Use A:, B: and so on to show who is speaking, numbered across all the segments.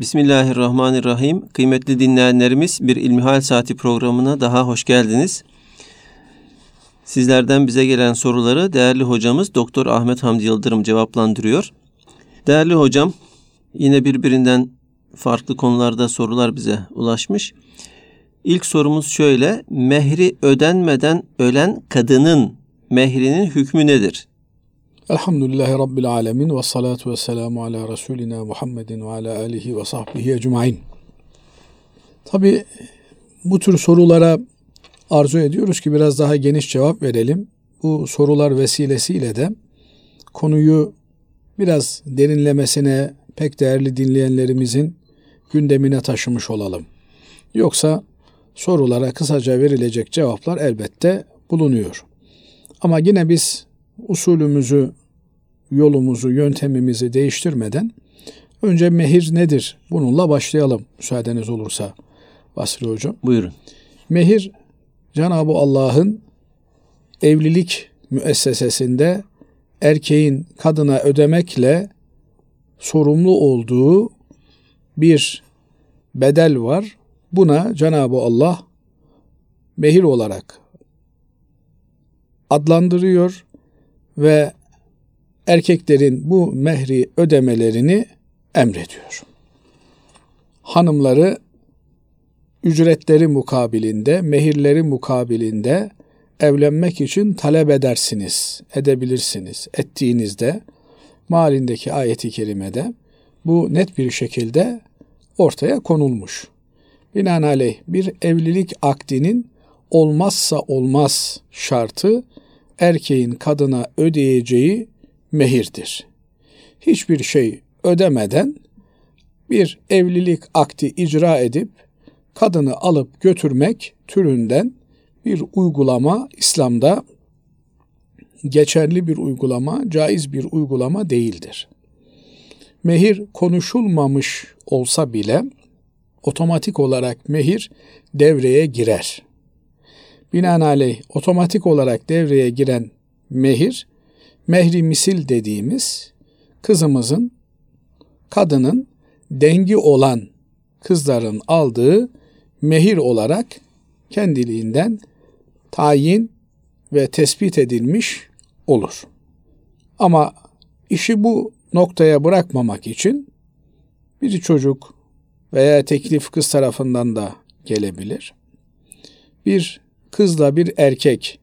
A: Bismillahirrahmanirrahim. Kıymetli dinleyenlerimiz bir İlmihal Saati programına daha hoş geldiniz. Sizlerden bize gelen soruları değerli hocamız Doktor Ahmet Hamdi Yıldırım cevaplandırıyor. Değerli hocam, yine birbirinden farklı konularda sorular bize ulaşmış. İlk sorumuz şöyle. Mehri ödenmeden ölen kadının mehrinin hükmü nedir?
B: Elhamdülillahi Rabbil Alemin ve salatu ve selamu ala Resulina Muhammedin ve ala alihi ve sahbihi ecmain. Tabi bu tür sorulara arzu ediyoruz ki biraz daha geniş cevap verelim. Bu sorular vesilesiyle de konuyu biraz derinlemesine pek değerli dinleyenlerimizin gündemine taşımış olalım. Yoksa sorulara kısaca verilecek cevaplar elbette bulunuyor. Ama yine biz usulümüzü, yolumuzu, yöntemimizi değiştirmeden önce mehir nedir? Bununla başlayalım müsaadeniz olursa Basri Hocam.
A: Buyurun.
B: Mehir Cenab-ı Allah'ın evlilik müessesesinde erkeğin kadına ödemekle sorumlu olduğu bir bedel var. Buna Cenab-ı Allah mehir olarak adlandırıyor ve erkeklerin bu mehri ödemelerini emrediyor. Hanımları ücretleri mukabilinde, mehirleri mukabilinde evlenmek için talep edersiniz, edebilirsiniz. Ettiğinizde malindeki ayeti kerimede bu net bir şekilde ortaya konulmuş. Binaenaleyh bir evlilik akdinin olmazsa olmaz şartı erkeğin kadına ödeyeceği mehirdir. Hiçbir şey ödemeden bir evlilik akti icra edip kadını alıp götürmek türünden bir uygulama İslam'da geçerli bir uygulama, caiz bir uygulama değildir. Mehir konuşulmamış olsa bile otomatik olarak mehir devreye girer. Binaenaleyh otomatik olarak devreye giren mehir, mehri misil dediğimiz kızımızın, kadının dengi olan kızların aldığı mehir olarak kendiliğinden tayin ve tespit edilmiş olur. Ama işi bu noktaya bırakmamak için bir çocuk veya teklif kız tarafından da gelebilir. Bir kızla bir erkek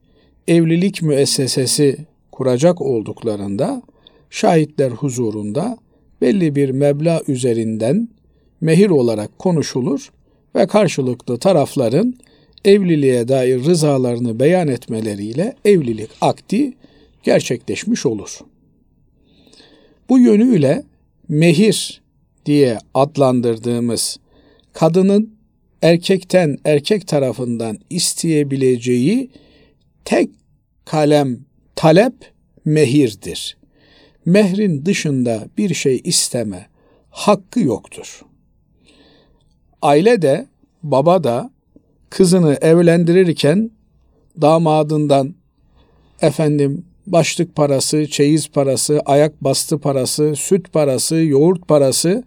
B: evlilik müessesesi kuracak olduklarında şahitler huzurunda belli bir meblağ üzerinden mehir olarak konuşulur ve karşılıklı tarafların evliliğe dair rızalarını beyan etmeleriyle evlilik akdi gerçekleşmiş olur. Bu yönüyle mehir diye adlandırdığımız kadının erkekten erkek tarafından isteyebileceği tek kalem talep mehirdir. Mehrin dışında bir şey isteme hakkı yoktur. Aile de baba da kızını evlendirirken damadından efendim başlık parası, çeyiz parası, ayak bastı parası, süt parası, yoğurt parası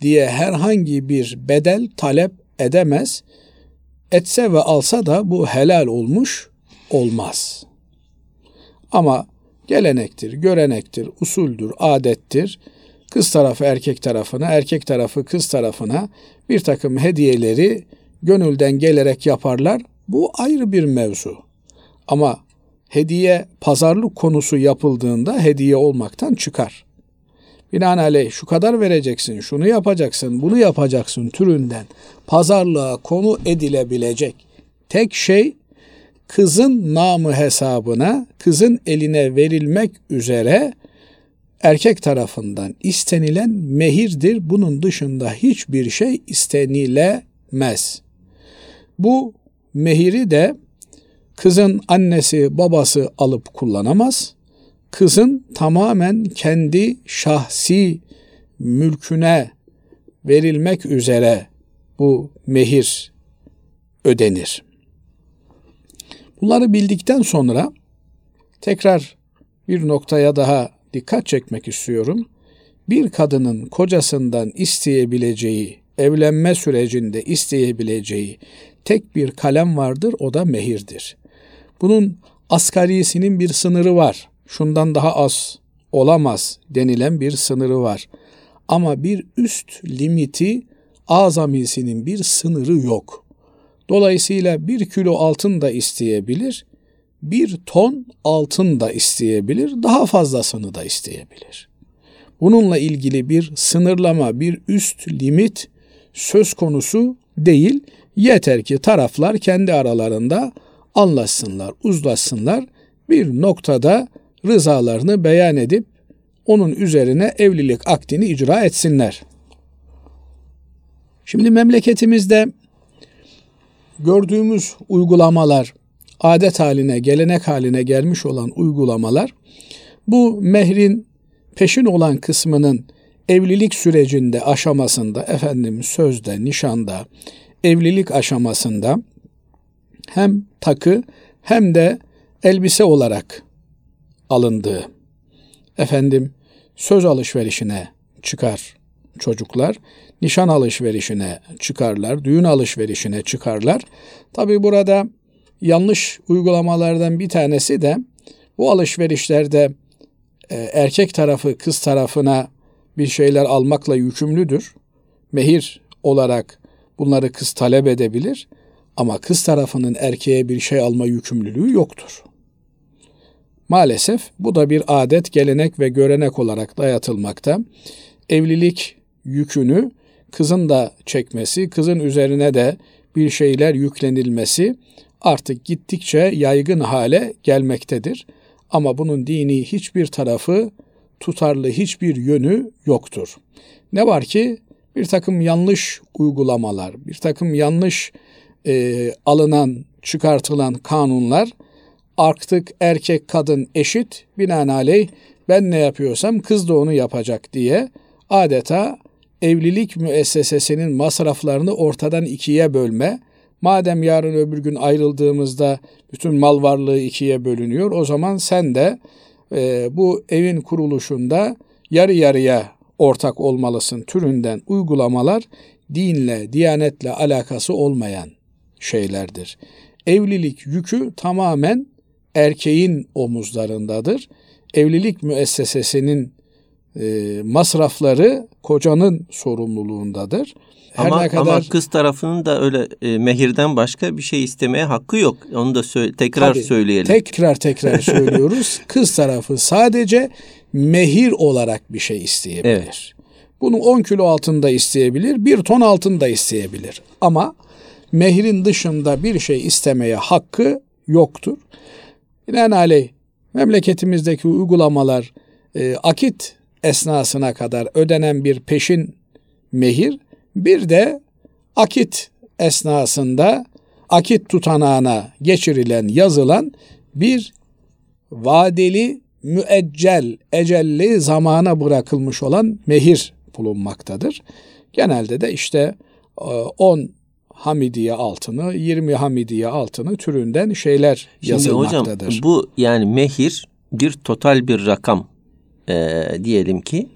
B: diye herhangi bir bedel talep edemez. Etse ve alsa da bu helal olmuş olmaz. Ama gelenektir, görenektir, usuldür, adettir. Kız tarafı erkek tarafına, erkek tarafı kız tarafına bir takım hediyeleri gönülden gelerek yaparlar. Bu ayrı bir mevzu. Ama hediye pazarlık konusu yapıldığında hediye olmaktan çıkar. Binaenaleyh şu kadar vereceksin, şunu yapacaksın, bunu yapacaksın türünden pazarlığa konu edilebilecek tek şey kızın namı hesabına, kızın eline verilmek üzere erkek tarafından istenilen mehirdir. Bunun dışında hiçbir şey istenilemez. Bu mehiri de kızın annesi babası alıp kullanamaz. Kızın tamamen kendi şahsi mülküne verilmek üzere bu mehir ödenir. Bunları bildikten sonra tekrar bir noktaya daha dikkat çekmek istiyorum. bir kadının kocasından isteyebileceği, evlenme sürecinde isteyebileceği tek bir kalem vardır, o da mehirdir. Bunun asgarisinin bir sınırı var. Şundan daha az olamaz denilen bir sınırı var. Ama bir üst limiti azamisinin bir sınırı yok. Dolayısıyla bir kilo altın da isteyebilir, bir ton altın da isteyebilir, daha fazlasını da isteyebilir. Bununla ilgili bir sınırlama, bir üst limit söz konusu değil. Yeter ki taraflar kendi aralarında anlaşsınlar, uzlaşsınlar. Bir noktada rızalarını beyan edip onun üzerine evlilik akdini icra etsinler. Şimdi memleketimizde gördüğümüz uygulamalar, adet haline, gelenek haline gelmiş olan uygulamalar bu mehrin peşin olan kısmının evlilik sürecinde, aşamasında, efendim sözde, nişanda, evlilik aşamasında hem takı hem de elbise olarak alındığı, efendim söz alışverişine çıkar çocuklar, nişan alışverişine çıkarlar, düğün alışverişine çıkarlar. Tabi burada yanlış uygulamalardan bir tanesi de bu alışverişlerde e, erkek tarafı kız tarafına bir şeyler almakla yükümlüdür. Mehir olarak bunları kız talep edebilir ama kız tarafının erkeğe bir şey alma yükümlülüğü yoktur. Maalesef bu da bir adet, gelenek ve görenek olarak dayatılmakta. Evlilik yükünü kızın da çekmesi, kızın üzerine de bir şeyler yüklenilmesi artık gittikçe yaygın hale gelmektedir. Ama bunun dini hiçbir tarafı, tutarlı hiçbir yönü yoktur. Ne var ki bir takım yanlış uygulamalar, bir takım yanlış e, alınan, çıkartılan kanunlar artık erkek kadın eşit binaenaleyh ben ne yapıyorsam kız da onu yapacak diye adeta evlilik müessesesinin masraflarını ortadan ikiye bölme, madem yarın öbür gün ayrıldığımızda bütün mal varlığı ikiye bölünüyor, o zaman sen de e, bu evin kuruluşunda yarı yarıya ortak olmalısın türünden uygulamalar dinle, diyanetle alakası olmayan şeylerdir. Evlilik yükü tamamen erkeğin omuzlarındadır. Evlilik müessesesinin e, masrafları kocanın sorumluluğundadır.
A: Her ama, ne kadar ama kız tarafının da öyle e, mehirden başka bir şey istemeye hakkı yok. Onu da söyle, tekrar tabii, söyleyelim.
B: Tekrar tekrar söylüyoruz. kız tarafı sadece mehir olarak bir şey isteyebilir. Evet. Bunu 10 kilo altında isteyebilir, 1 ton altında isteyebilir. Ama mehrin dışında bir şey istemeye hakkı yoktur. Binaenaleyh memleketimizdeki uygulamalar e, akit esnasına kadar ödenen bir peşin mehir, bir de akit esnasında akit tutanağına geçirilen, yazılan bir vadeli müeccel, ecelli zamana bırakılmış olan mehir bulunmaktadır. Genelde de işte 10 e, hamidiye altını, 20 hamidiye altını türünden şeyler Şimdi yazılmaktadır.
A: Hocam bu yani mehir bir total bir rakam e, diyelim ki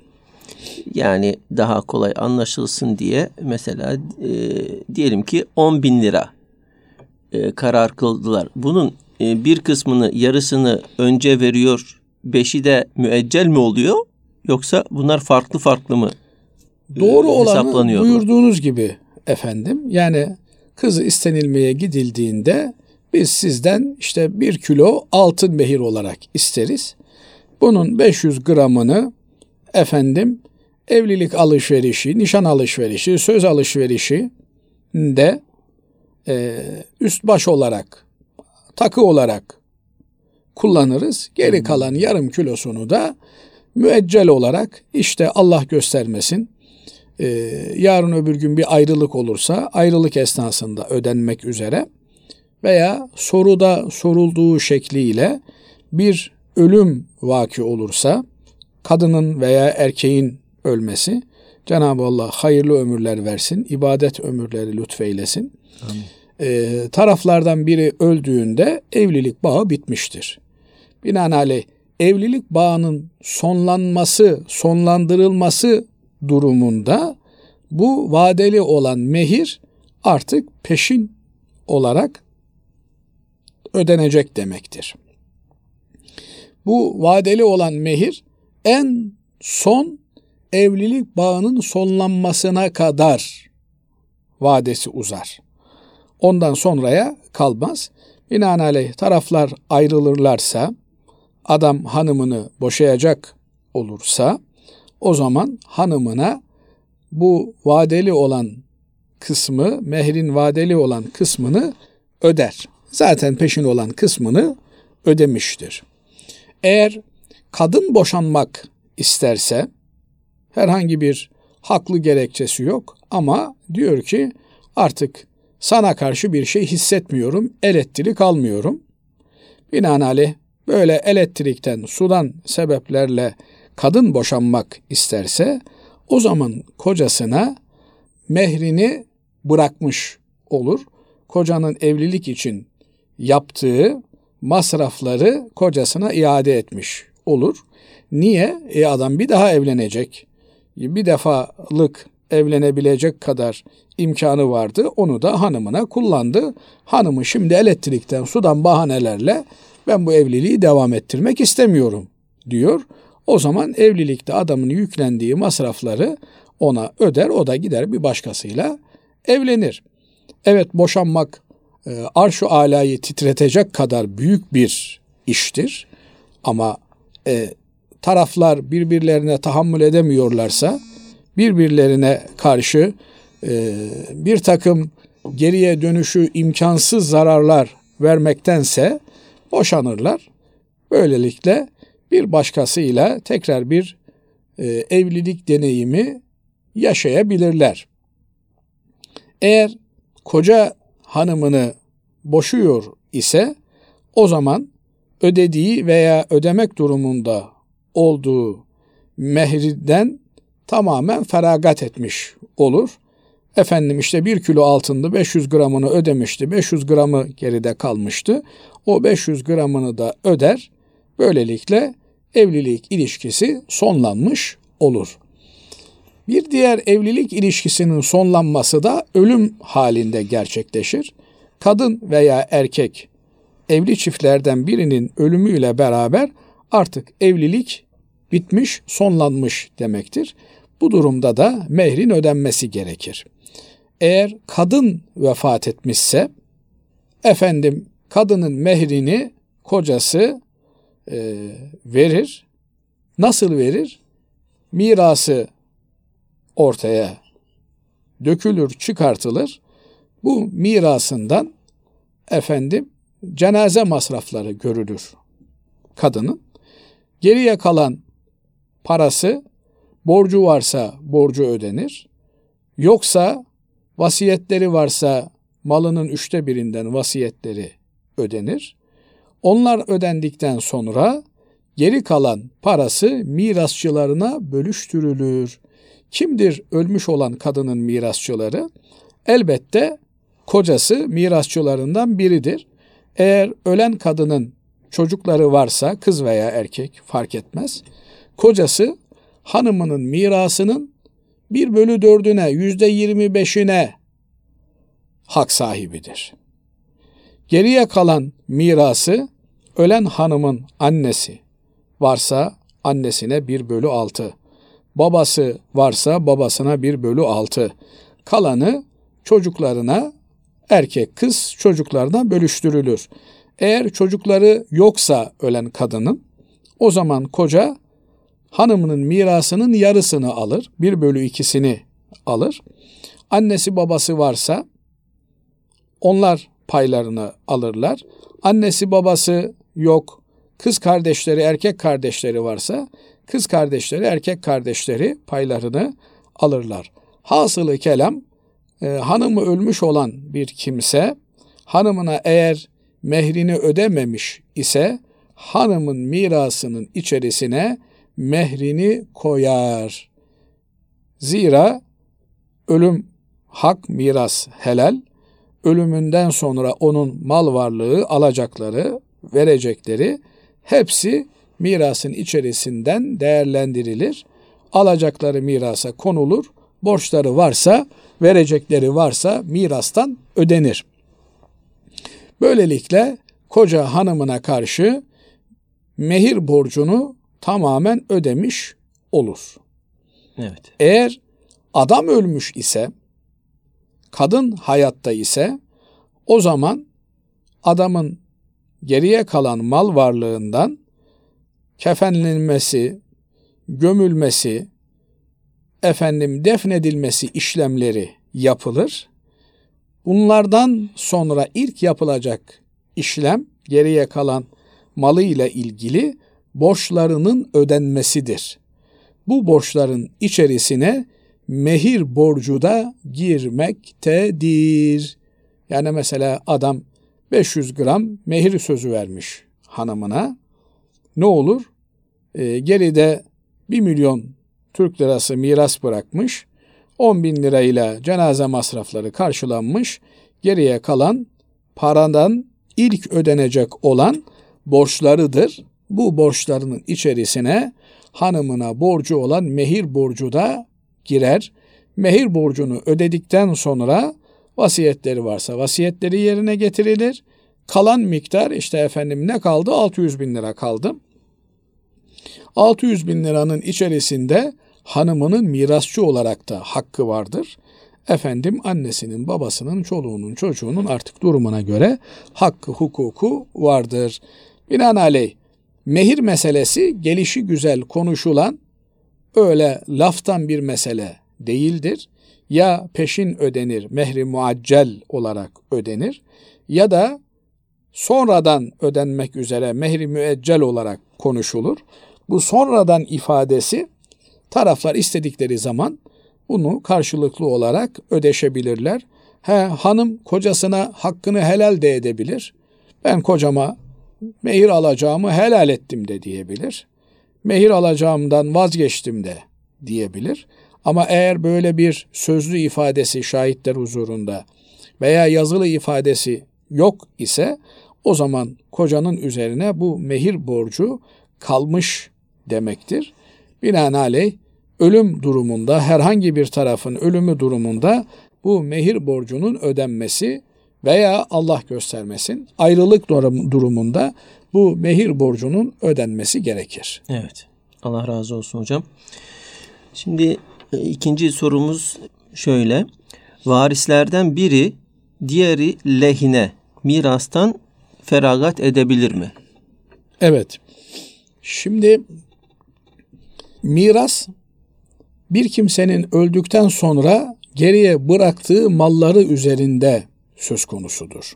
A: yani daha kolay anlaşılsın diye mesela e, diyelim ki 10 bin lira e, karar kıldılar. Bunun e, bir kısmını yarısını önce veriyor beşi de müeccel mi oluyor yoksa bunlar farklı farklı mı
B: Doğru e, olanı buyurduğunuz gibi efendim yani kızı istenilmeye gidildiğinde biz sizden işte bir kilo altın mehir olarak isteriz. Bunun 500 gramını efendim evlilik alışverişi, nişan alışverişi, söz alışverişi de e, üst baş olarak, takı olarak kullanırız. Geri kalan yarım kilosunu da müeccel olarak işte Allah göstermesin e, yarın öbür gün bir ayrılık olursa ayrılık esnasında ödenmek üzere veya soruda sorulduğu şekliyle bir ölüm vaki olursa kadının veya erkeğin ölmesi Cenab-ı Allah hayırlı ömürler versin, ibadet ömürleri lütfeylesin. Amin. Ee, taraflardan biri öldüğünde evlilik bağı bitmiştir. Binaenaleyh evlilik bağının sonlanması, sonlandırılması durumunda bu vadeli olan mehir artık peşin olarak ödenecek demektir. Bu vadeli olan mehir en son evlilik bağının sonlanmasına kadar vadesi uzar. Ondan sonraya kalmaz. Binaenaleyh taraflar ayrılırlarsa, adam hanımını boşayacak olursa, o zaman hanımına bu vadeli olan kısmı, mehrin vadeli olan kısmını öder. Zaten peşin olan kısmını ödemiştir. Eğer kadın boşanmak isterse herhangi bir haklı gerekçesi yok ama diyor ki artık sana karşı bir şey hissetmiyorum, elektrik almıyorum. Binaenaleyh böyle elektrikten, sudan sebeplerle kadın boşanmak isterse o zaman kocasına mehrini bırakmış olur. Kocanın evlilik için yaptığı masrafları kocasına iade etmiş olur. Niye? E adam bir daha evlenecek. Bir defalık evlenebilecek kadar imkanı vardı. Onu da hanımına kullandı. Hanımı şimdi elektrikten, sudan bahanelerle ben bu evliliği devam ettirmek istemiyorum diyor. O zaman evlilikte adamın yüklendiği masrafları ona öder, o da gider bir başkasıyla evlenir. Evet boşanmak e, arş-ı alayı titretecek kadar büyük bir iştir. Ama e, taraflar birbirlerine tahammül edemiyorlarsa birbirlerine karşı e, bir takım geriye dönüşü imkansız zararlar vermektense boşanırlar. Böylelikle bir başkasıyla tekrar bir e, evlilik deneyimi yaşayabilirler. Eğer koca hanımını boşuyor ise o zaman ödediği veya ödemek durumunda olduğu mehriden tamamen feragat etmiş olur. Efendim işte bir kilo altındı 500 gramını ödemişti 500 gramı geride kalmıştı. O 500 gramını da öder. Böylelikle evlilik ilişkisi sonlanmış olur. Bir diğer evlilik ilişkisinin sonlanması da ölüm halinde gerçekleşir. Kadın veya erkek evli çiftlerden birinin ölümüyle beraber artık evlilik bitmiş, sonlanmış demektir. Bu durumda da mehrin ödenmesi gerekir. Eğer kadın vefat etmişse efendim kadının mehrini kocası e, verir. Nasıl verir? Mirası ortaya dökülür, çıkartılır. Bu mirasından efendim cenaze masrafları görülür kadının. Geriye kalan parası borcu varsa borcu ödenir. Yoksa vasiyetleri varsa malının üçte birinden vasiyetleri ödenir. Onlar ödendikten sonra geri kalan parası mirasçılarına bölüştürülür. Kimdir ölmüş olan kadının mirasçıları? Elbette kocası mirasçılarından biridir. Eğer ölen kadının çocukları varsa kız veya erkek fark etmez. Kocası hanımının mirasının bir bölü dördüne yüzde yirmi beşine hak sahibidir. Geriye kalan mirası ölen hanımın annesi varsa annesine bir bölü altı, babası varsa babasına bir bölü altı, kalanı çocuklarına erkek kız çocuklarına bölüştürülür. Eğer çocukları yoksa ölen kadının o zaman koca hanımının mirasının yarısını alır. Bir bölü ikisini alır. Annesi babası varsa onlar paylarını alırlar. Annesi babası yok. Kız kardeşleri, erkek kardeşleri varsa kız kardeşleri, erkek kardeşleri paylarını alırlar. Hasılı kelam e, hanımı ölmüş olan bir kimse hanımına eğer mehrini ödememiş ise hanımın mirasının içerisine mehrini koyar. Zira ölüm hak miras helal. Ölümünden sonra onun mal varlığı, alacakları, verecekleri hepsi mirasın içerisinden değerlendirilir. Alacakları mirasa konulur. Borçları varsa, verecekleri varsa mirastan ödenir. Böylelikle koca hanımına karşı mehir borcunu tamamen ödemiş olur.
A: Evet.
B: Eğer adam ölmüş ise, kadın hayatta ise o zaman adamın geriye kalan mal varlığından kefenlenmesi, gömülmesi, efendim defnedilmesi işlemleri yapılır. Bunlardan sonra ilk yapılacak işlem geriye kalan malı ile ilgili borçlarının ödenmesidir. Bu borçların içerisine mehir borcu da girmektedir. Yani mesela adam 500 gram mehir sözü vermiş hanımına. Ne olur? Ee, geride 1 milyon Türk lirası miras bırakmış. 10 bin lirayla cenaze masrafları karşılanmış. Geriye kalan paradan ilk ödenecek olan borçlarıdır. Bu borçlarının içerisine hanımına borcu olan mehir borcu da girer. Mehir borcunu ödedikten sonra vasiyetleri varsa vasiyetleri yerine getirilir. Kalan miktar işte efendim ne kaldı? 600 bin lira kaldı. 600 bin liranın içerisinde hanımının mirasçı olarak da hakkı vardır. Efendim annesinin, babasının, çoluğunun, çocuğunun artık durumuna göre hakkı, hukuku vardır. Binaenaleyh mehir meselesi gelişi güzel konuşulan öyle laftan bir mesele değildir. Ya peşin ödenir, mehri muaccel olarak ödenir ya da sonradan ödenmek üzere mehri müeccel olarak konuşulur. Bu sonradan ifadesi taraflar istedikleri zaman bunu karşılıklı olarak ödeşebilirler. He, hanım kocasına hakkını helal de edebilir. Ben kocama mehir alacağımı helal ettim de diyebilir. Mehir alacağımdan vazgeçtim de diyebilir. Ama eğer böyle bir sözlü ifadesi şahitler huzurunda veya yazılı ifadesi yok ise o zaman kocanın üzerine bu mehir borcu kalmış demektir. Binaenaleyh ölüm durumunda herhangi bir tarafın ölümü durumunda bu mehir borcunun ödenmesi veya Allah göstermesin ayrılık durumunda bu mehir borcunun ödenmesi gerekir.
A: Evet. Allah razı olsun hocam. Şimdi e, ikinci sorumuz şöyle. Varislerden biri diğeri lehine mirastan feragat edebilir mi?
B: Evet. Şimdi miras bir kimsenin öldükten sonra geriye bıraktığı malları üzerinde söz konusudur.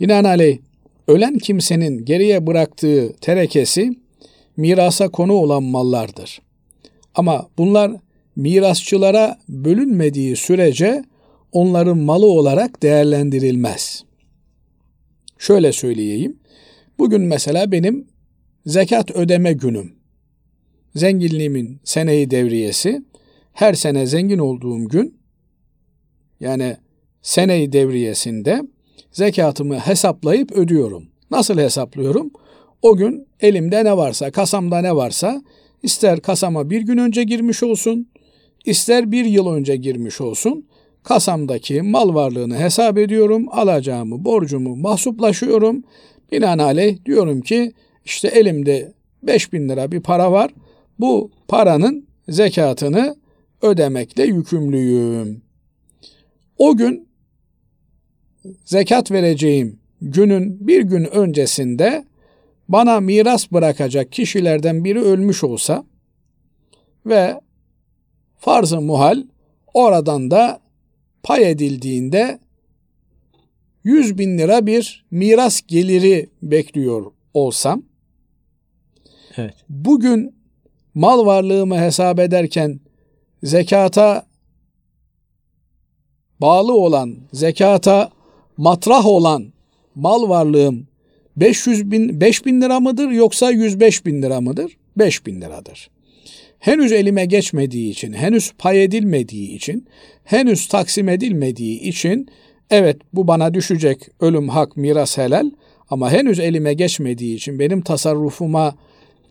B: Binaenaleyh ölen kimsenin geriye bıraktığı terekesi mirasa konu olan mallardır. Ama bunlar mirasçılara bölünmediği sürece onların malı olarak değerlendirilmez. Şöyle söyleyeyim. Bugün mesela benim zekat ödeme günüm. Zenginliğimin seneyi devriyesi. Her sene zengin olduğum gün yani seneyi devriyesinde zekatımı hesaplayıp ödüyorum. Nasıl hesaplıyorum? O gün elimde ne varsa, kasamda ne varsa ister kasama bir gün önce girmiş olsun, ister bir yıl önce girmiş olsun kasamdaki mal varlığını hesap ediyorum, alacağımı, borcumu mahsuplaşıyorum. Binaenaleyh diyorum ki işte elimde 5 bin lira bir para var. Bu paranın zekatını ödemekle yükümlüyüm. O gün zekat vereceğim günün bir gün öncesinde bana miras bırakacak kişilerden biri ölmüş olsa ve farz-ı muhal oradan da pay edildiğinde 100 bin lira bir miras geliri bekliyor olsam evet. bugün mal varlığımı hesap ederken zekata bağlı olan, zekata matrah olan mal varlığım 500 bin, 5 bin lira mıdır yoksa 105 bin lira mıdır? 5 bin liradır. Henüz elime geçmediği için, henüz pay edilmediği için, henüz taksim edilmediği için evet bu bana düşecek ölüm hak miras helal Ama henüz elime geçmediği için benim tasarrufuma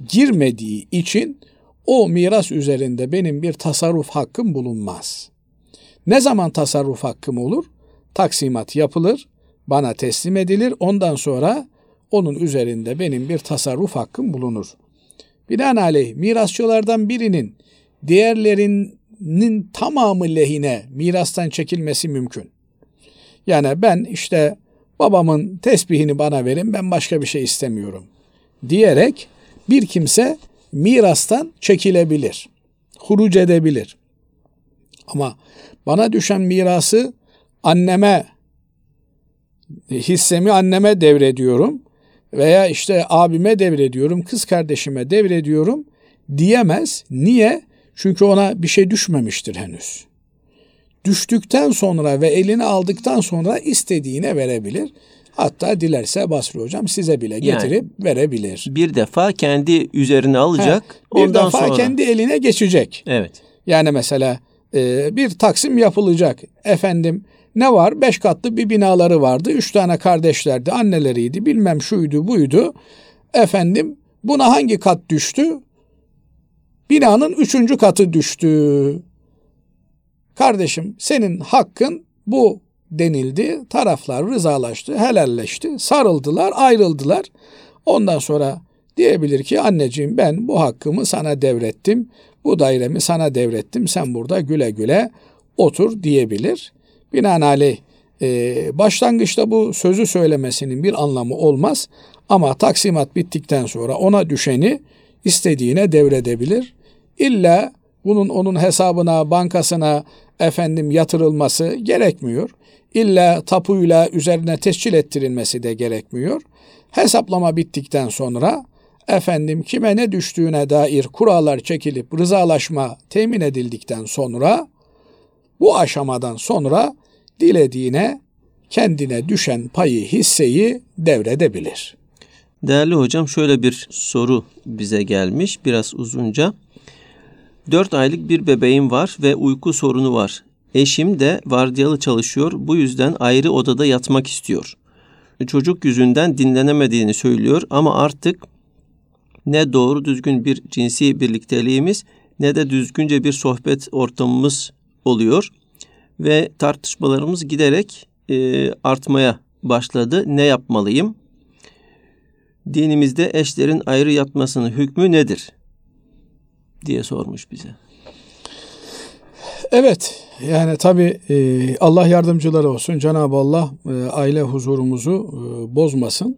B: girmediği için o miras üzerinde benim bir tasarruf hakkım bulunmaz. Ne zaman tasarruf hakkım olur? Taksimat yapılır, bana teslim edilir. Ondan sonra onun üzerinde benim bir tasarruf hakkım bulunur. Binaenaleyh mirasçılardan birinin diğerlerinin tamamı lehine mirastan çekilmesi mümkün. Yani ben işte babamın tesbihini bana verin ben başka bir şey istemiyorum diyerek bir kimse mirastan çekilebilir. Huruc edebilir. Ama bana düşen mirası anneme hissemi anneme devrediyorum veya işte abime devrediyorum, kız kardeşime devrediyorum diyemez. Niye? Çünkü ona bir şey düşmemiştir henüz. Düştükten sonra ve elini aldıktan sonra istediğine verebilir. Hatta dilerse Basri Hocam size bile getirip yani, verebilir.
A: Bir defa kendi üzerine alacak.
B: He, bir ondan defa sonra... kendi eline geçecek.
A: Evet.
B: Yani mesela e, bir taksim yapılacak. Efendim ne var? Beş katlı bir binaları vardı. Üç tane kardeşlerdi, anneleriydi. Bilmem şuydu buydu. Efendim buna hangi kat düştü? Binanın üçüncü katı düştü. Kardeşim senin hakkın bu denildi. Taraflar rızalaştı, helalleşti. Sarıldılar, ayrıldılar. Ondan sonra diyebilir ki anneciğim ben bu hakkımı sana devrettim. Bu dairemi sana devrettim. Sen burada güle güle otur diyebilir. Binaenaleyh e, başlangıçta bu sözü söylemesinin bir anlamı olmaz. Ama taksimat bittikten sonra ona düşeni istediğine devredebilir. İlla bunun onun hesabına, bankasına efendim yatırılması gerekmiyor. İlla tapuyla üzerine tescil ettirilmesi de gerekmiyor. Hesaplama bittikten sonra efendim kime ne düştüğüne dair kurallar çekilip rızalaşma temin edildikten sonra bu aşamadan sonra dilediğine kendine düşen payı hisseyi devredebilir.
A: Değerli hocam şöyle bir soru bize gelmiş biraz uzunca. 4 aylık bir bebeğim var ve uyku sorunu var. Eşim de vardiyalı çalışıyor. Bu yüzden ayrı odada yatmak istiyor. Çocuk yüzünden dinlenemediğini söylüyor ama artık ne doğru düzgün bir cinsi birlikteliğimiz ne de düzgünce bir sohbet ortamımız oluyor ve tartışmalarımız giderek e, artmaya başladı. Ne yapmalıyım? Dinimizde eşlerin ayrı yatmasının hükmü nedir? diye sormuş bize.
B: Evet yani tabi e, Allah yardımcıları olsun. Cenab-ı Allah e, aile huzurumuzu e, bozmasın.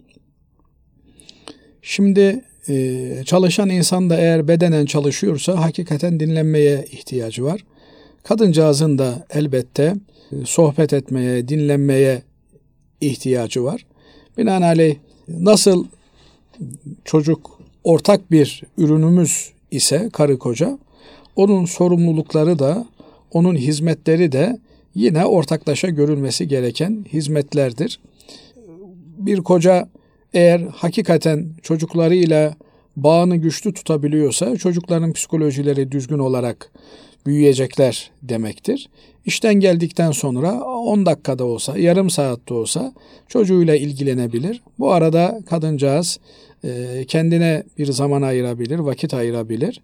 B: Şimdi e, çalışan insan da eğer bedenen çalışıyorsa hakikaten dinlenmeye ihtiyacı var. Kadıncağızın da elbette e, sohbet etmeye, dinlenmeye ihtiyacı var. Binaenaleyh nasıl çocuk ortak bir ürünümüz ise karı koca, onun sorumlulukları da, onun hizmetleri de yine ortaklaşa görülmesi gereken hizmetlerdir. Bir koca eğer hakikaten çocuklarıyla bağını güçlü tutabiliyorsa çocukların psikolojileri düzgün olarak büyüyecekler demektir. İşten geldikten sonra 10 dakikada olsa, yarım saatte olsa çocuğuyla ilgilenebilir. Bu arada kadıncağız e, kendine bir zaman ayırabilir, vakit ayırabilir.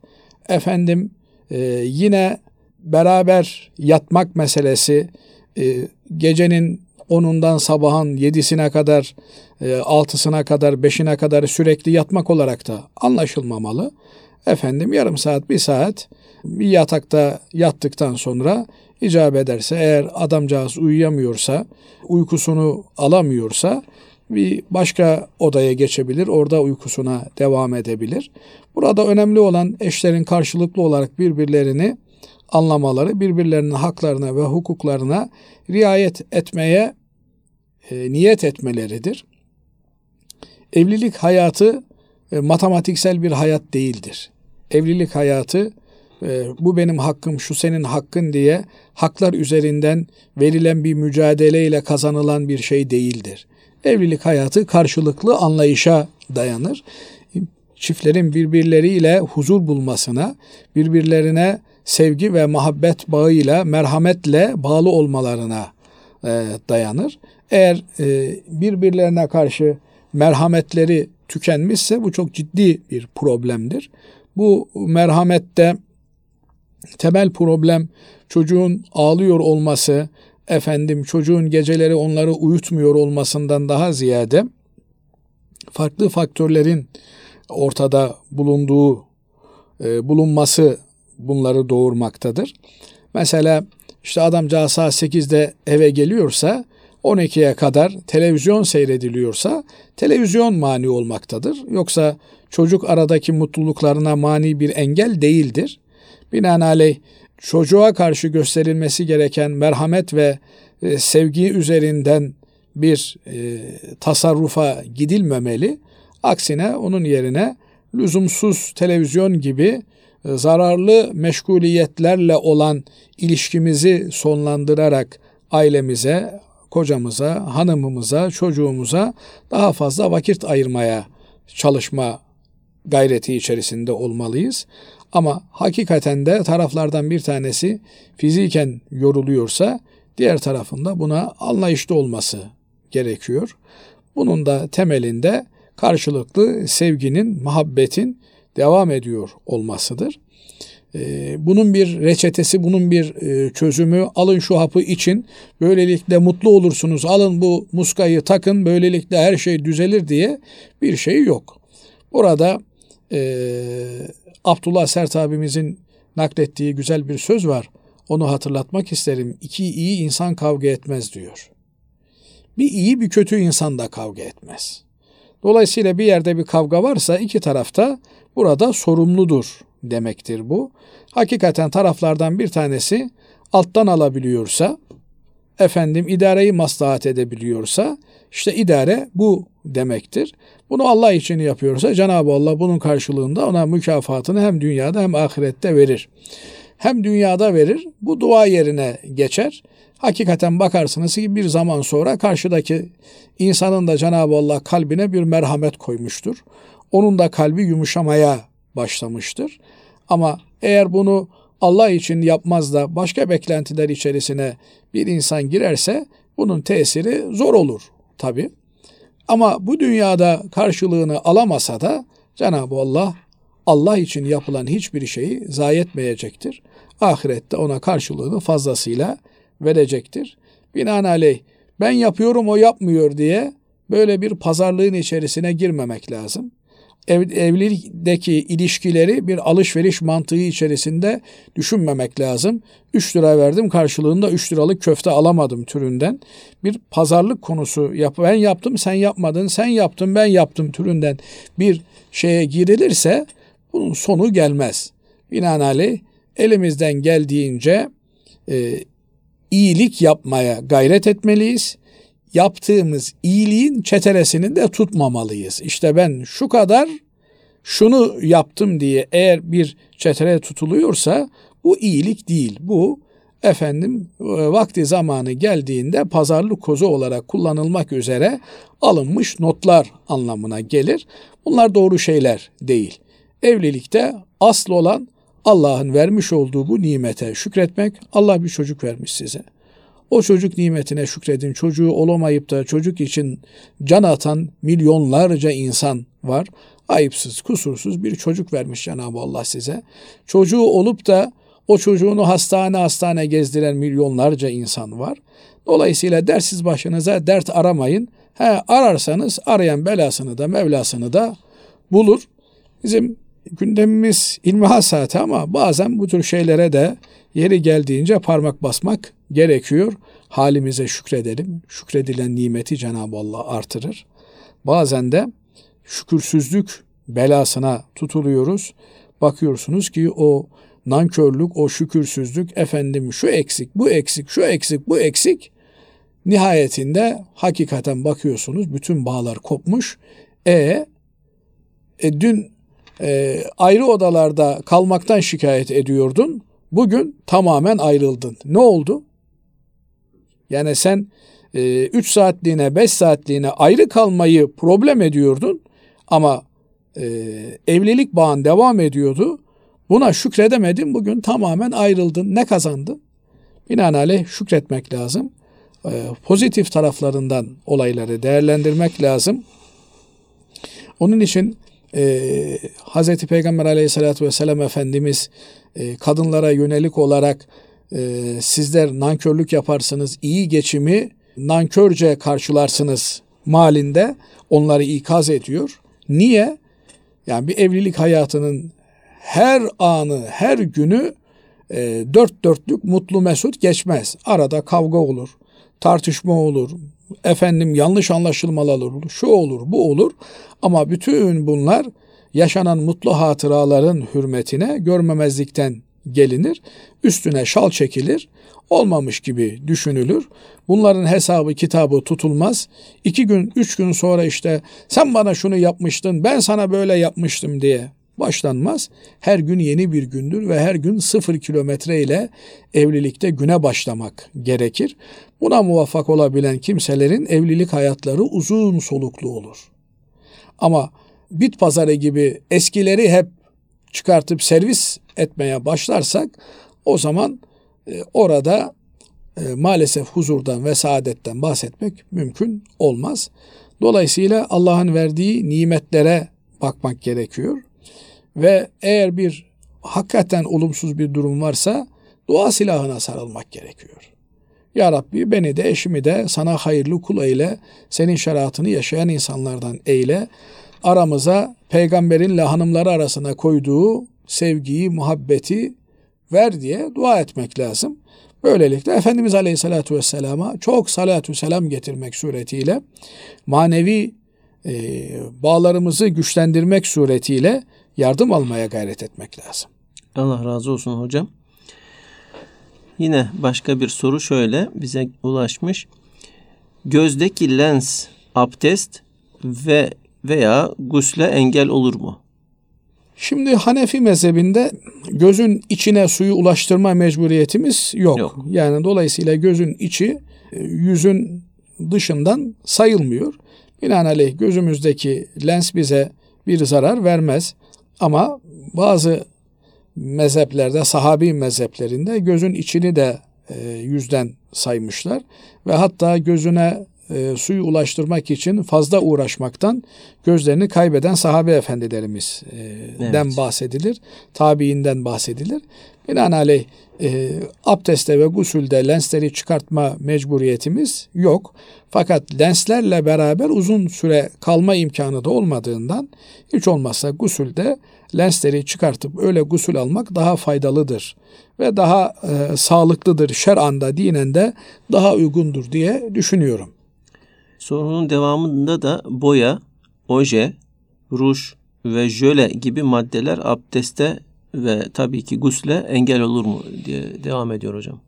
B: Efendim e, yine beraber yatmak meselesi e, gecenin 10'undan sabahın 7'sine kadar, 6'sına kadar, 5'ine kadar sürekli yatmak olarak da anlaşılmamalı. Efendim yarım saat, bir saat bir yatakta yattıktan sonra icap ederse eğer adamcağız uyuyamıyorsa, uykusunu alamıyorsa bir başka odaya geçebilir, orada uykusuna devam edebilir. Burada önemli olan eşlerin karşılıklı olarak birbirlerini anlamaları, birbirlerinin haklarına ve hukuklarına riayet etmeye e, niyet etmeleridir. Evlilik hayatı e, matematiksel bir hayat değildir. Evlilik hayatı e, bu benim hakkım, şu senin hakkın diye haklar üzerinden verilen bir mücadeleyle kazanılan bir şey değildir. Evlilik hayatı karşılıklı anlayışa dayanır. Çiftlerin birbirleriyle huzur bulmasına, birbirlerine sevgi ve muhabbet bağıyla, merhametle bağlı olmalarına e, dayanır. Eğer e, birbirlerine karşı merhametleri tükenmişse bu çok ciddi bir problemdir. Bu merhamette temel problem çocuğun ağlıyor olması, efendim çocuğun geceleri onları uyutmuyor olmasından daha ziyade farklı faktörlerin ortada bulunduğu e, bulunması bunları doğurmaktadır. Mesela işte adamcağız saat 8'de eve geliyorsa 12'ye kadar televizyon seyrediliyorsa televizyon mani olmaktadır. Yoksa çocuk aradaki mutluluklarına mani bir engel değildir. Binaenaleyh çocuğa karşı gösterilmesi gereken merhamet ve e, sevgi üzerinden bir e, tasarrufa gidilmemeli. Aksine onun yerine lüzumsuz televizyon gibi e, zararlı meşguliyetlerle olan ilişkimizi sonlandırarak ailemize, kocamıza, hanımımıza, çocuğumuza daha fazla vakit ayırmaya çalışma gayreti içerisinde olmalıyız. Ama hakikaten de taraflardan bir tanesi fiziken yoruluyorsa diğer tarafında buna anlayışlı olması gerekiyor. Bunun da temelinde karşılıklı sevginin, muhabbetin devam ediyor olmasıdır. Ee, bunun bir reçetesi, bunun bir e, çözümü alın şu hapı için böylelikle mutlu olursunuz. Alın bu muskayı takın böylelikle her şey düzelir diye bir şey yok. Burada e, Abdullah Sert abimizin naklettiği güzel bir söz var. Onu hatırlatmak isterim. İki iyi insan kavga etmez diyor. Bir iyi bir kötü insan da kavga etmez. Dolayısıyla bir yerde bir kavga varsa iki tarafta burada sorumludur demektir bu. Hakikaten taraflardan bir tanesi alttan alabiliyorsa, efendim idareyi maslahat edebiliyorsa, işte idare bu demektir. Bunu Allah için yapıyorsa Cenab-ı Allah bunun karşılığında ona mükafatını hem dünyada hem ahirette verir. Hem dünyada verir, bu dua yerine geçer. Hakikaten bakarsınız ki bir zaman sonra karşıdaki insanın da Cenab-ı Allah kalbine bir merhamet koymuştur. Onun da kalbi yumuşamaya başlamıştır. Ama eğer bunu Allah için yapmaz da başka beklentiler içerisine bir insan girerse bunun tesiri zor olur tabi. Ama bu dünyada karşılığını alamasa da Cenab-ı Allah Allah için yapılan hiçbir şeyi zayi etmeyecektir. Ahirette ona karşılığını fazlasıyla verecektir. Binaenaleyh ben yapıyorum o yapmıyor diye böyle bir pazarlığın içerisine girmemek lazım ev, evlilikteki ilişkileri bir alışveriş mantığı içerisinde düşünmemek lazım. 3 lira verdim karşılığında 3 liralık köfte alamadım türünden bir pazarlık konusu yap ben yaptım sen yapmadın sen yaptın ben yaptım türünden bir şeye girilirse bunun sonu gelmez. Binaenaleyh elimizden geldiğince e, iyilik yapmaya gayret etmeliyiz yaptığımız iyiliğin çetelesini de tutmamalıyız. İşte ben şu kadar şunu yaptım diye eğer bir çetele tutuluyorsa bu iyilik değil. Bu efendim e, vakti zamanı geldiğinde pazarlık kozu olarak kullanılmak üzere alınmış notlar anlamına gelir. Bunlar doğru şeyler değil. Evlilikte asıl olan Allah'ın vermiş olduğu bu nimete şükretmek. Allah bir çocuk vermiş size. O çocuk nimetine şükredin. Çocuğu olamayıp da çocuk için can atan milyonlarca insan var. Ayıpsız, kusursuz bir çocuk vermiş Cenab-ı Allah size. Çocuğu olup da o çocuğunu hastane hastane gezdiren milyonlarca insan var. Dolayısıyla dersiz başınıza dert aramayın. He, ararsanız arayan belasını da Mevlasını da bulur. Bizim gündemimiz ilmihal saati ama bazen bu tür şeylere de yeri geldiğince parmak basmak gerekiyor. Halimize şükredelim. Şükredilen nimeti Cenab-ı Allah artırır. Bazen de şükürsüzlük belasına tutuluyoruz. Bakıyorsunuz ki o nankörlük, o şükürsüzlük, efendim şu eksik, bu eksik, şu eksik, bu eksik. Nihayetinde hakikaten bakıyorsunuz bütün bağlar kopmuş. E, e dün e, ayrı odalarda kalmaktan şikayet ediyordun. Bugün tamamen ayrıldın. Ne oldu? Yani sen 3 e, saatliğine 5 saatliğine ayrı kalmayı problem ediyordun ama e, evlilik bağın devam ediyordu. Buna şükredemedin bugün tamamen ayrıldın. Ne kazandın? Binaenaleyh şükretmek lazım. E, pozitif taraflarından olayları değerlendirmek lazım. Onun için e, Hz. Peygamber aleyhissalatü vesselam Efendimiz e, kadınlara yönelik olarak e, sizler nankörlük yaparsınız, iyi geçimi nankörce karşılarsınız malinde onları ikaz ediyor. Niye? Yani bir evlilik hayatının her anı, her günü e, dört dörtlük mutlu mesut geçmez. Arada kavga olur, tartışma olur, efendim yanlış anlaşılmalar olur, şu olur, bu olur. Ama bütün bunlar yaşanan mutlu hatıraların hürmetine görmemezlikten gelinir. Üstüne şal çekilir. Olmamış gibi düşünülür. Bunların hesabı kitabı tutulmaz. İki gün, üç gün sonra işte sen bana şunu yapmıştın, ben sana böyle yapmıştım diye başlanmaz. Her gün yeni bir gündür ve her gün sıfır kilometre ile evlilikte güne başlamak gerekir. Buna muvaffak olabilen kimselerin evlilik hayatları uzun soluklu olur. Ama bit pazarı gibi eskileri hep çıkartıp servis etmeye başlarsak o zaman e, orada e, maalesef huzurdan ve saadetten bahsetmek mümkün olmaz. Dolayısıyla Allah'ın verdiği nimetlere bakmak gerekiyor. Ve eğer bir hakikaten olumsuz bir durum varsa dua silahına sarılmak gerekiyor. Ya Rabbi beni de eşimi de sana hayırlı kul eyle, senin şeriatını yaşayan insanlardan eyle. Aramıza peygamberinle hanımları arasına koyduğu sevgiyi, muhabbeti ver diye dua etmek lazım. Böylelikle Efendimiz Aleyhisselatü Vesselam'a çok salatü selam getirmek suretiyle manevi e, bağlarımızı güçlendirmek suretiyle yardım almaya gayret etmek lazım.
A: Allah razı olsun hocam. Yine başka bir soru şöyle bize ulaşmış. Gözdeki lens abdest ve veya gusle engel olur mu?
B: Şimdi Hanefi mezhebinde gözün içine suyu ulaştırma mecburiyetimiz yok. yok. Yani dolayısıyla gözün içi e, yüzün dışından sayılmıyor. Binaenaleyh gözümüzdeki lens bize bir zarar vermez. Ama bazı mezheplerde, sahabi mezheplerinde gözün içini de e, yüzden saymışlar. Ve hatta gözüne e, suyu ulaştırmak için fazla uğraşmaktan gözlerini kaybeden sahabe efendilerimizden evet. bahsedilir. Tabiinden bahsedilir. Binaenaleyh e, abdeste ve gusülde lensleri çıkartma mecburiyetimiz yok. Fakat lenslerle beraber uzun süre kalma imkanı da olmadığından hiç olmazsa gusülde lensleri çıkartıp öyle gusül almak daha faydalıdır ve daha e, sağlıklıdır. Şer'anda, dinen de daha uygundur diye düşünüyorum.
A: Sorunun devamında da boya, oje, ruj ve jöle gibi maddeler abdeste ve tabii ki gusle engel olur mu diye devam ediyor hocam.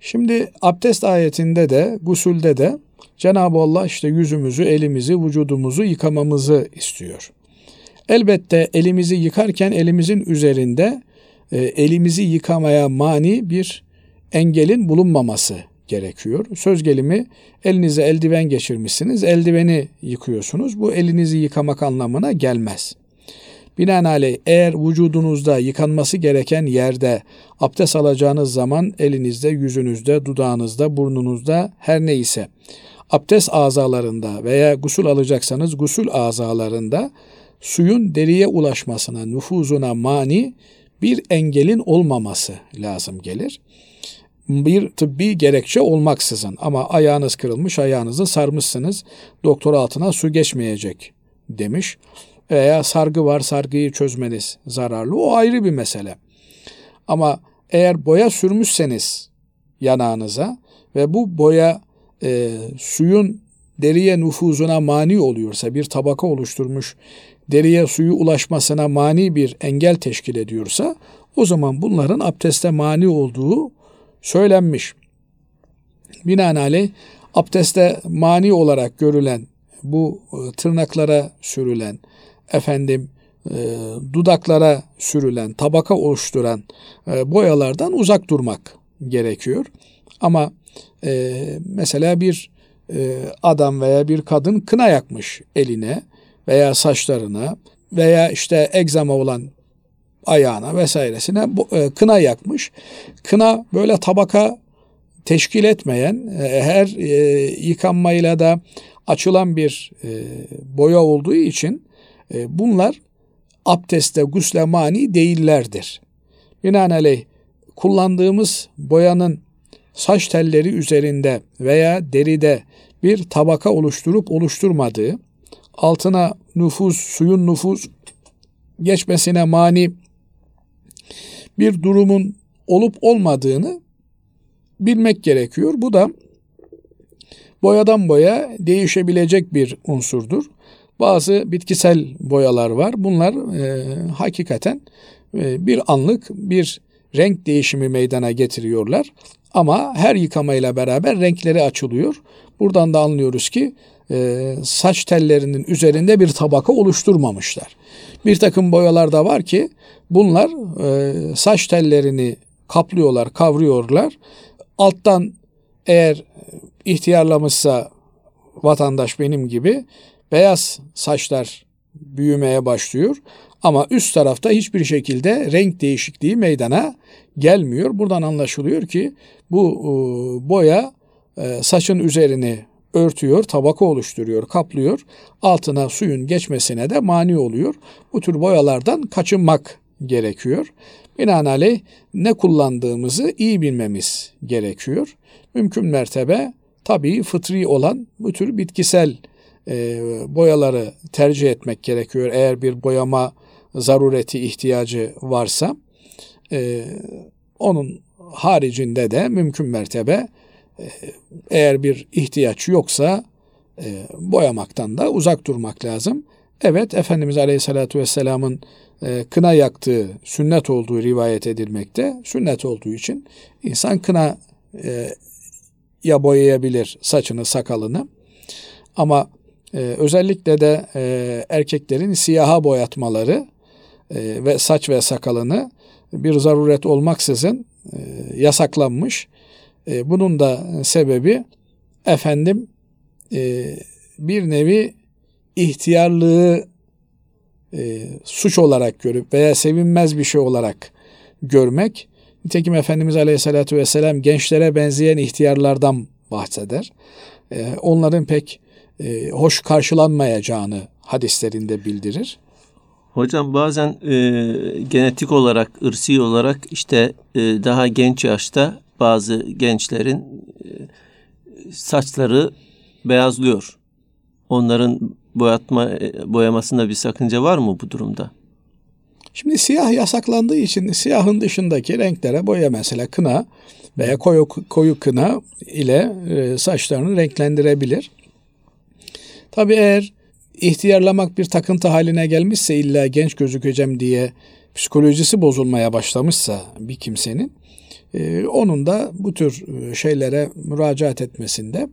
B: Şimdi abdest ayetinde de gusülde de Cenab-ı Allah işte yüzümüzü, elimizi, vücudumuzu yıkamamızı istiyor. Elbette elimizi yıkarken elimizin üzerinde e, elimizi yıkamaya mani bir engelin bulunmaması gerekiyor. Söz gelimi elinize eldiven geçirmişsiniz, eldiveni yıkıyorsunuz. Bu elinizi yıkamak anlamına gelmez. Binaenaleyh eğer vücudunuzda yıkanması gereken yerde abdest alacağınız zaman elinizde, yüzünüzde, dudağınızda, burnunuzda her neyse abdest azalarında veya gusül alacaksanız gusül azalarında suyun deriye ulaşmasına, nüfuzuna mani bir engelin olmaması lazım gelir. Bir tıbbi gerekçe olmaksızın ama ayağınız kırılmış, ayağınızı sarmışsınız, doktor altına su geçmeyecek demiş. Veya sargı var, sargıyı çözmeniz zararlı. O ayrı bir mesele. Ama eğer boya sürmüşseniz yanağınıza ve bu boya e, suyun deriye nüfuzuna mani oluyorsa, bir tabaka oluşturmuş, deriye suyu ulaşmasına mani bir engel teşkil ediyorsa, o zaman bunların abdeste mani olduğu söylenmiş. Binaenaleyh abdeste mani olarak görülen bu e, tırnaklara sürülen, efendim e, dudaklara sürülen, tabaka oluşturan e, boyalardan uzak durmak gerekiyor. Ama mesela bir adam veya bir kadın kına yakmış eline veya saçlarına veya işte egzama olan ayağına vesairesine e, kına yakmış. Kına böyle tabaka teşkil etmeyen, e, her e, yıkanmayla da açılan bir boya olduğu için bunlar abdeste gusle mani değillerdir. Binaenaleyh kullandığımız boyanın saç telleri üzerinde veya deride bir tabaka oluşturup oluşturmadığı, altına nüfuz, suyun nüfuz geçmesine mani bir durumun olup olmadığını bilmek gerekiyor. Bu da boyadan boya değişebilecek bir unsurdur. Bazı bitkisel boyalar var. Bunlar e, hakikaten e, bir anlık bir renk değişimi meydana getiriyorlar. Ama her yıkamayla beraber renkleri açılıyor. Buradan da anlıyoruz ki e, saç tellerinin üzerinde bir tabaka oluşturmamışlar. Bir takım boyalar da var ki bunlar e, saç tellerini kaplıyorlar, kavruyorlar. Alttan eğer ihtiyarlamışsa vatandaş benim gibi beyaz saçlar büyümeye başlıyor. Ama üst tarafta hiçbir şekilde renk değişikliği meydana gelmiyor. Buradan anlaşılıyor ki bu e, boya saçın üzerini örtüyor, tabaka oluşturuyor, kaplıyor. Altına suyun geçmesine de mani oluyor. Bu tür boyalardan kaçınmak gerekiyor. Binaenaleyh ne kullandığımızı iyi bilmemiz gerekiyor. Mümkün mertebe tabii fıtri olan bu tür bitkisel e, boyaları tercih etmek gerekiyor. Eğer bir boyama zarureti ihtiyacı varsa e, onun haricinde de mümkün mertebe eğer bir ihtiyaç yoksa e, boyamaktan da uzak durmak lazım. Evet Efendimiz Aleyhisselatü Vesselam'ın e, kına yaktığı sünnet olduğu rivayet edilmekte. Sünnet olduğu için insan kına e, ya boyayabilir saçını sakalını ama e, özellikle de e, erkeklerin siyaha boyatmaları e, ve saç ve sakalını bir zaruret olmaksızın e, yasaklanmış. E, bunun da sebebi efendim e, bir nevi ihtiyarlığı e, suç olarak görüp veya sevinmez bir şey olarak görmek. Nitekim Efendimiz Aleyhisselatü Vesselam gençlere benzeyen ihtiyarlardan bahseder. Onların pek hoş karşılanmayacağını hadislerinde bildirir.
A: Hocam bazen e, genetik olarak, ırsi olarak işte e, daha genç yaşta bazı gençlerin e, saçları beyazlıyor. Onların boyatma e, boyamasında bir sakınca var mı bu durumda?
B: Şimdi siyah yasaklandığı için siyahın dışındaki renklere boya mesela kına veya koyu koyu kına ile e, saçlarını renklendirebilir. Tabii eğer ihtiyarlamak bir takıntı haline gelmişse illa genç gözükeceğim diye psikolojisi bozulmaya başlamışsa bir kimsenin e, onun da bu tür e, şeylere müracaat etmesinde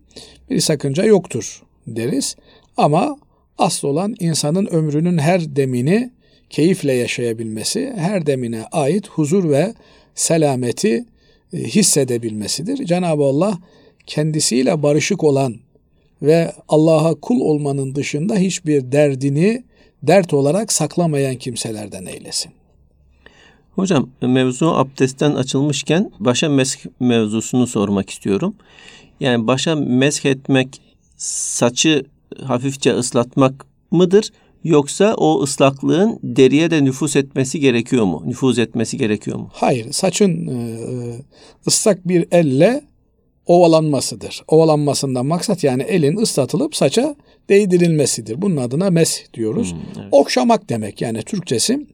B: bir sakınca yoktur deriz. Ama asıl olan insanın ömrünün her demini keyifle yaşayabilmesi, her demine ait huzur ve selameti e, hissedebilmesidir. Cenab-ı Allah kendisiyle barışık olan ve Allah'a kul olmanın dışında hiçbir derdini dert olarak saklamayan kimselerden eylesin.
A: Hocam mevzu abdestten açılmışken başa mesk mevzusunu sormak istiyorum. Yani başa mesk etmek saçı hafifçe ıslatmak mıdır? Yoksa o ıslaklığın deriye de nüfus etmesi gerekiyor mu? Nüfuz etmesi gerekiyor mu?
B: Hayır. Saçın e, ıslak bir elle ovalanmasıdır. Ovalanmasından maksat yani elin ıslatılıp saça değdirilmesidir. Bunun adına mes diyoruz. Hmm, evet. Okşamak demek yani Türkçesi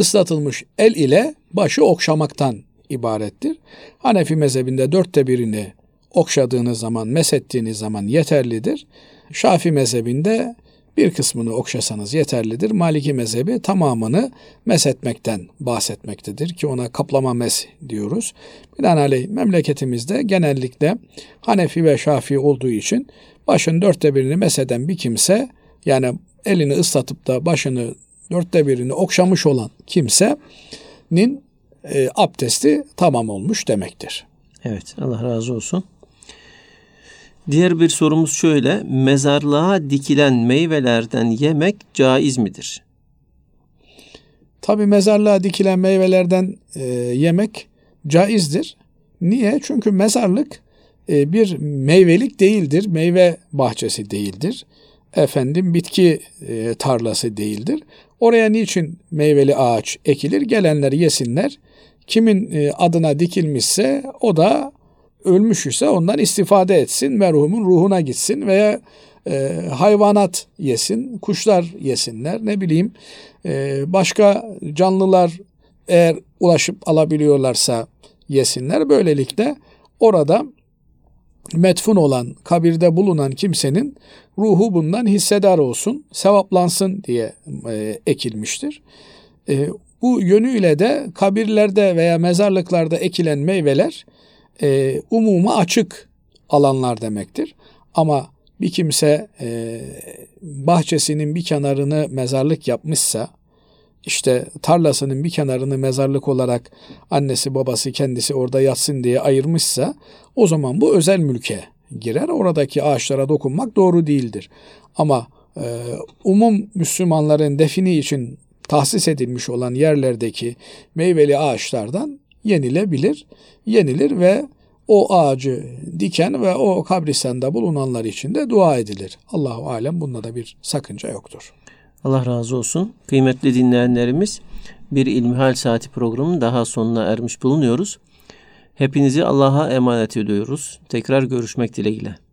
B: ıslatılmış el ile başı okşamaktan ibarettir. Hanefi mezhebinde dörtte birini okşadığınız zaman, mesettiğiniz zaman yeterlidir. Şafi mezhebinde bir kısmını okşasanız yeterlidir. Maliki mezhebi tamamını mesetmekten bahsetmektedir ki ona kaplama mes diyoruz. Binaenaleyh memleketimizde genellikle Hanefi ve Şafi olduğu için başın dörtte birini meseden bir kimse yani elini ıslatıp da başını dörtte birini okşamış olan kimsenin e, abdesti tamam olmuş demektir.
A: Evet Allah razı olsun. Diğer bir sorumuz şöyle. Mezarlığa dikilen meyvelerden yemek caiz midir?
B: Tabi mezarlığa dikilen meyvelerden e, yemek caizdir. Niye? Çünkü mezarlık e, bir meyvelik değildir, meyve bahçesi değildir. efendim bitki e, tarlası değildir. Oraya niçin meyveli ağaç ekilir? Gelenler yesinler. Kimin e, adına dikilmişse o da ölmüş ise ondan istifade etsin. Merhumun ruhuna gitsin veya e, hayvanat yesin, kuşlar yesinler, ne bileyim e, başka canlılar eğer ulaşıp alabiliyorlarsa yesinler. Böylelikle orada metfun olan, kabirde bulunan kimsenin ruhu bundan hissedar olsun, sevaplansın diye e, ekilmiştir. E, bu yönüyle de kabirlerde veya mezarlıklarda ekilen meyveler e, umuma açık alanlar demektir. Ama bir kimse e, bahçesinin bir kenarını mezarlık yapmışsa, işte tarlasının bir kenarını mezarlık olarak annesi babası kendisi orada yatsın diye ayırmışsa o zaman bu özel mülke girer. Oradaki ağaçlara dokunmak doğru değildir. Ama e, umum Müslümanların defini için tahsis edilmiş olan yerlerdeki meyveli ağaçlardan yenilebilir, yenilir ve o ağacı diken ve o kabristanda bulunanlar için de dua edilir. Allahu alem bunda da bir sakınca yoktur.
A: Allah razı olsun. Kıymetli dinleyenlerimiz bir İlmihal Saati programının daha sonuna ermiş bulunuyoruz. Hepinizi Allah'a emanet ediyoruz. Tekrar görüşmek dileğiyle.